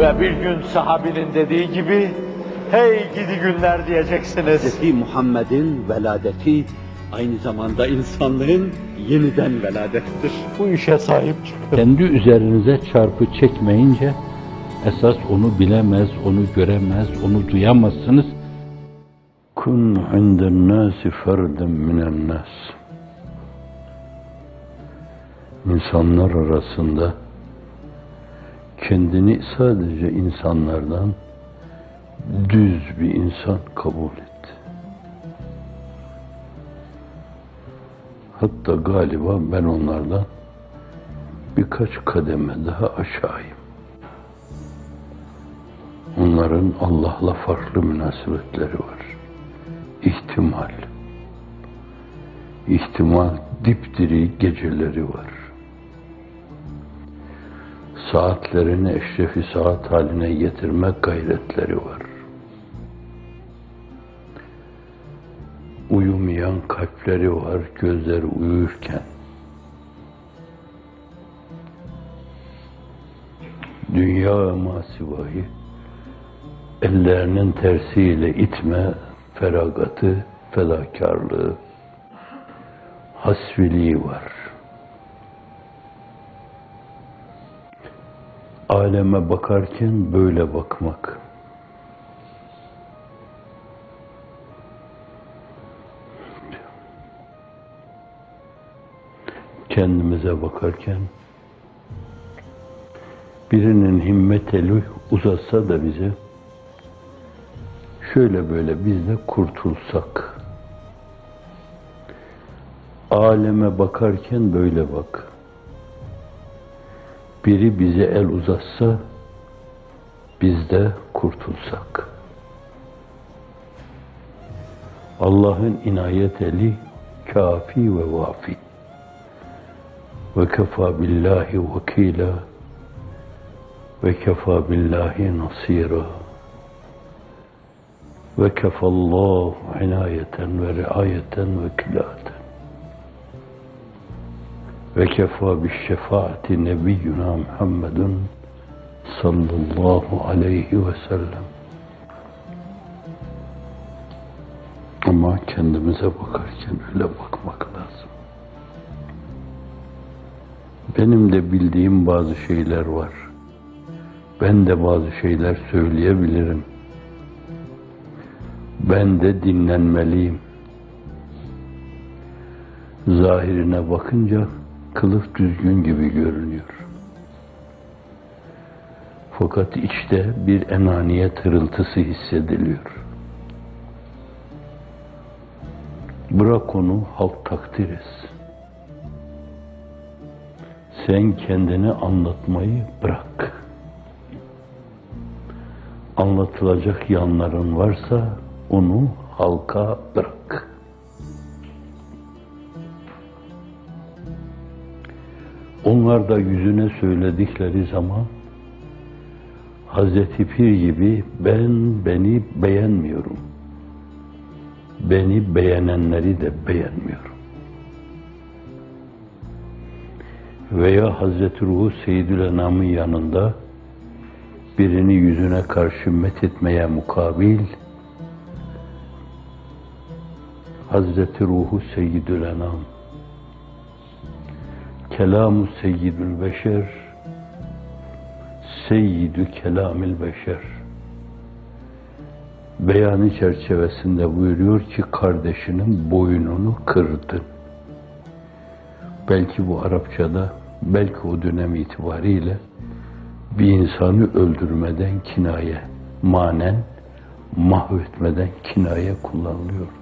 Ve bir gün sahabinin dediği gibi, hey gidi günler diyeceksiniz. Hz. Muhammed'in veladeti aynı zamanda insanlığın yeniden veladettir. Bu işe sahip çıkın. Kendi üzerinize çarpı çekmeyince esas onu bilemez, onu göremez, onu duyamazsınız. Kun inden nasi ferden minen nas. İnsanlar arasında kendini sadece insanlardan düz bir insan kabul et. Hatta galiba ben onlardan birkaç kademe daha aşağıyım. Onların Allah'la farklı münasebetleri var. İhtimal. İhtimal dipdiri geceleri var. Saatlerini eşrefi saat haline getirmek gayretleri var. Uyumayan kalpleri var gözleri uyurken. Dünya masivayı ellerinin tersiyle itme, feragatı, fedakarlığı, hasviliği var. Aleme bakarken böyle bakmak. Kendimize bakarken birinin himmet eli uzatsa da bize şöyle böyle biz de kurtulsak. Aleme bakarken böyle bak. Biri bize el uzatsa biz de kurtulsak. Allah'ın inayet eli kafi ve vafi. Ve kefa billahi vekila ve kefa billahi nasira. Ve kefallahu inayeten ve riayeten ve kilaten. Ve kefa bi şefaati nebiyyuna Muhammedun sallallahu aleyhi ve sellem. Ama kendimize bakarken öyle bakmak lazım. Benim de bildiğim bazı şeyler var. Ben de bazı şeyler söyleyebilirim. Ben de dinlenmeliyim. Zahirine bakınca kılıf düzgün gibi görünüyor. Fakat içte bir enaniyet hırıltısı hissediliyor. Bırak onu halk takdir etsin. Sen kendini anlatmayı bırak. Anlatılacak yanların varsa onu halka bırak. Onlar da yüzüne söyledikleri zaman Hazreti Pir gibi ben beni beğenmiyorum. Beni beğenenleri de beğenmiyorum. Veya Hazreti Ruhu Seyyidül Enam'ın yanında birini yüzüne karşı methetmeye mukabil Hazreti Ruhu Seyyidül Enam Kelamu Seyyidül Beşer Seyyidü Kelamil Beşer beyanı çerçevesinde buyuruyor ki kardeşinin boynunu kırdı. Belki bu Arapçada, belki o dönem itibariyle bir insanı öldürmeden kinaye, manen mahvetmeden kinaye kullanılıyordu.